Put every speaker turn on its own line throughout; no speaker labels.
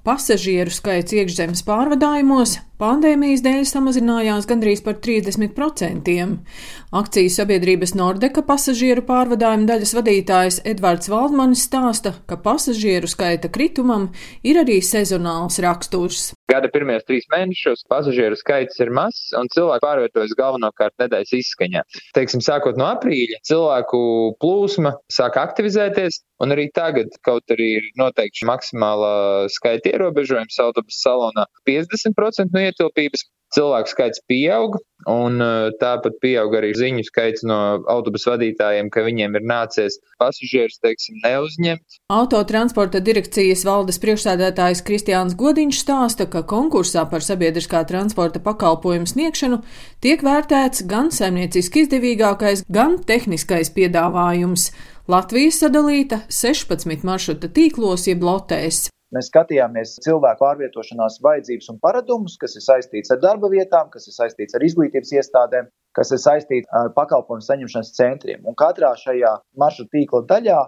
Pasažieru skaits iekšzemes pārvadājumos pandēmijas dēļ samazinājās gandrīz par 30%. Akciju sabiedrības Nordeka pasažieru pārvadājuma daļas vadītājs Edvards Valdmanis stāsta, ka pasažieru skaita kritumam ir arī sezonāls raksturs.
Gada pirmajos trīs mēnešos pasažieru skaits ir mazs un cilvēki pārvietojas galvenokārt nedēļas izskaņā. Teiksim, sākot no aprīļa, cilvēku plūsma sāk aktivizēties, un arī tagad, kaut arī ir noteikti maksimālā skaita ierobežojums autobusu salonā, 50% no ietilpības cilvēku skaits pieaug, un uh, tāpat pieaug arī ziņu skaits no autobusu vadītājiem, ka viņiem ir nācies pasažierus, teiksim, neuzņemt.
Autotransporta direkcijas valdes priekšsēdētājs Kristiāns Godiņš stāsta, ka konkursā par sabiedriskā transporta pakalpojumu sniegšanu tiek vērtēts gan saimnieciski izdevīgākais, gan tehniskais piedāvājums. Latvija sadalīta 16 maršruta tīklos jeb lotēs.
Mēs skatījāmies cilvēku pārvietošanās vajadzības un paradumus, kas ir saistīts ar darba vietām, kas ir saistīts ar izglītības iestādēm, kas ir saistīts ar pakalpojumu saņemšanas centriem. Un katrā šajā maršruta tīkla daļā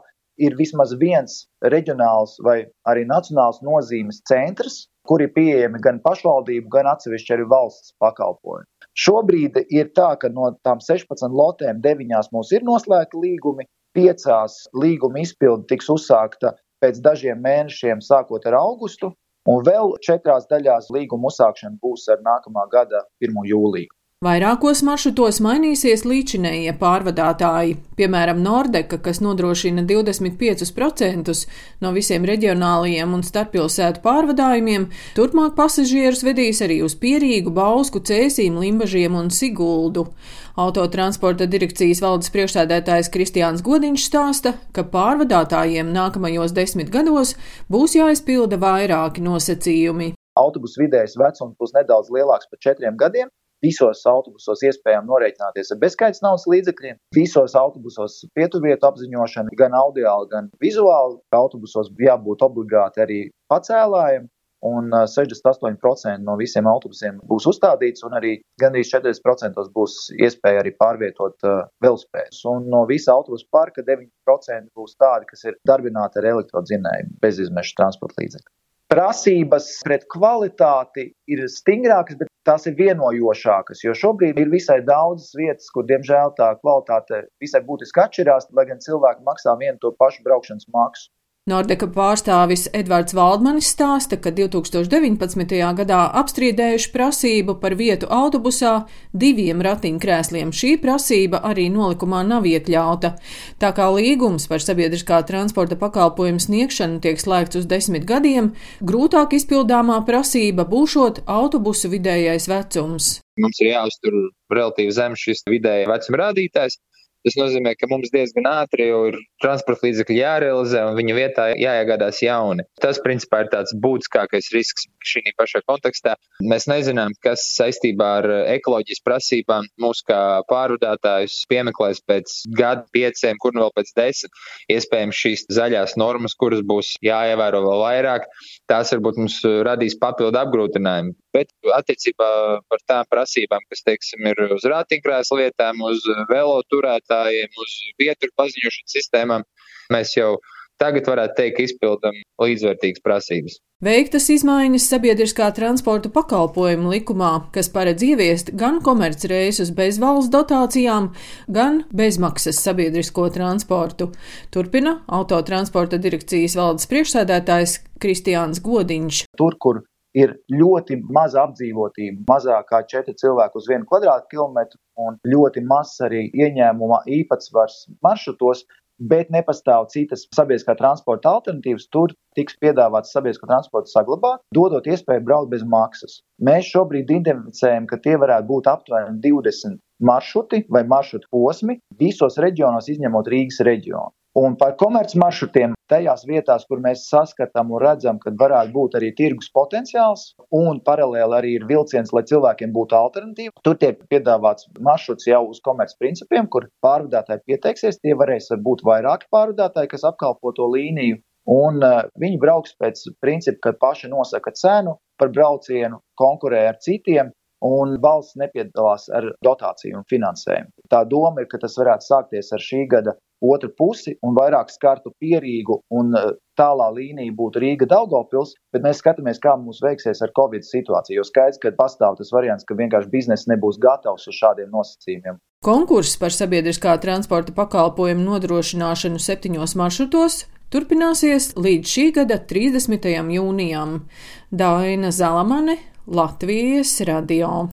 ir vismaz viens reģionāls vai arī nacionāls nozīmes centrs, kur ir pieejami gan pašvaldību, gan atsevišķi arī valsts pakalpojumi. Šobrīd ir tā, ka no tām 16 lotēm 9 mums ir noslēgti līgumi, piecās līguma izpilde tiks uzsākta pēc dažiem mēnešiem, sākot ar augustu, un vēl četrās daļās līguma uzsākšana būs ar nākamā gada 1. jūliju.
Vairākos maršrutos mainīsies līdzinējie pārvadātāji, piemēram, Nordeka, kas nodrošina 25% no visiem reģionālajiem un starppilsētu pārvadājumiem, turpmāk pasažierus vedīs arī uz Pierīgu, Bausku, Cēsīm, Limbažiem un Siguldu. Autotransporta direkcijas valdes priekšsēdētājs Kristiāns Godiņš stāsta, ka pārvadātājiem nākamajos desmit gados būs jāizpilda vairāki nosacījumi.
Autobusu vidējais vecums būs nedaudz lielāks par četriem gadiem, Visos autobusos iespējams norēķināties ar bezskaitas naudas līdzekļiem. Visos autobusos pieturvietu apziņošana, gan audiāli, gan vizuāli. Autobusos jābūt obligāti arī pacēlājiem. Un 68% no visiem autobusiem būs uzstādīts, un arī gandrīz 40% būs iespēja arī pārvietot uh, velospēdus. Un no visa autobusu parka 9% būs tādi, kas ir darbināti ar elektrodzinēju bezizmešu transporta līdzekļu prasības pret kvalitāti ir stingrākas, bet tās ir vienojošākas. Jo šobrīd ir visai daudzas vietas, kur, diemžēl, tā kvalitāte visai būtiski atšķirās, lai gan cilvēki maksā vienu to pašu braukšanas maksu.
Nordeka pārstāvis Edvards Valdmanis stāsta, ka 2019. gadā apstrīdējuši prasību par vietu autobusā diviem ratiņkrēsliem. Šī prasība arī nolikumā nav iekļauta. Tā kā līgums par sabiedriskā transporta pakalpojumu sniegšanu tiek slēgts uz desmit gadiem, grūtāk izpildāmā prasība būšot autobusu vidējais vecums.
Mums ir jāuztur relatīvi zems šis vidējais vecuma rādītājs. Tas nozīmē, ka mums diezgan ātri jau ir transporta līdzekļi jārealizē un viņa vietā jāiegādās jauni. Tas, principā, ir tāds būtiskākais risks šī pašā kontekstā. Mēs nezinām, kas saistībā ar ekoloģijas prasībām mūs kā pārvadātājus piemeklēs pēc gada, pieciem, kur nu vēl pēc desmit. Iespējams, šīs zaļās normas, kuras būs jāievēro vēl vairāk, tās varbūt mums radīs papildu apgrūtinājumu. Bet attiecībā par tām prasībām, kas, teiksim, ir uz rātīnkrēslu vietām, uz velo turētājiem, uz vietu paziņošanas sistēmām, mēs jau tagad varētu teikt, ka izpildam līdzvērtīgas prasības.
Veiktas izmaiņas sabiedriskā transporta pakalpojumu likumā, kas paredz ieviest gan komercreisus bez valsts dotācijām, gan bezmaksas sabiedrisko transportu. Turpina autotransporta direkcijas valdes priekšsēdētājs Kristiāns Godiņš.
Tur, kur ir ļoti maza apdzīvotība, mazāk kā 4 cilvēki uz 1 kvadrātkilometru un ļoti mazs arī ieņēmuma īpatsvars maršrutos, bet nepastāv citas sabiedriskā transporta alternatīvas, tur tiks piedāvāts sabiedrisko transportu saglabāt, dodot iespēju braukt bez maksas. Mēs šobrīd identificējam, ka tie varētu būt aptuveni 20 maršruti vai maršrutu posmi visos reģionos, izņemot Rīgas reģionu. Un par komercmaršrutiem tajās vietās, kur mēs saskatām un redzam, ka varētu būt arī tirgus potenciāls, un paralēli arī ir vilciens, lai cilvēkiem būtu alternatīva. Tur tiek piedāvāts maršruts jau uz komercprincipiem, kur pārvadātāji pieteiksies. Tie varēs būt vairāki pārvadātāji, kas apkalpo to līniju. Un uh, viņi brauks pēc principa, ka paši nosaka cenu par braucienu, konkurē ar citiem, un valsts nepiedalās ar dotāciju un finansējumu. Tā doma ir, ka tas varētu sākties ar šī gada otru pusi un vairāk skartu pierīgu un uh, tālā līnija būtu Rīga Daugopils, bet mēs skatāmies, kā mums veiksies ar Covid situāciju, jo skaidrs, ka pastāv tas variants, ka vienkārši biznesa nebūs gatavs uz šādiem nosacījumiem.
Konkurss par sabiedriskā transporta pakalpojumu nodrošināšanu septiņos maršrutos turpināsies līdz šī gada 30. jūnijam. Daina Zalamane, Latvijas radio.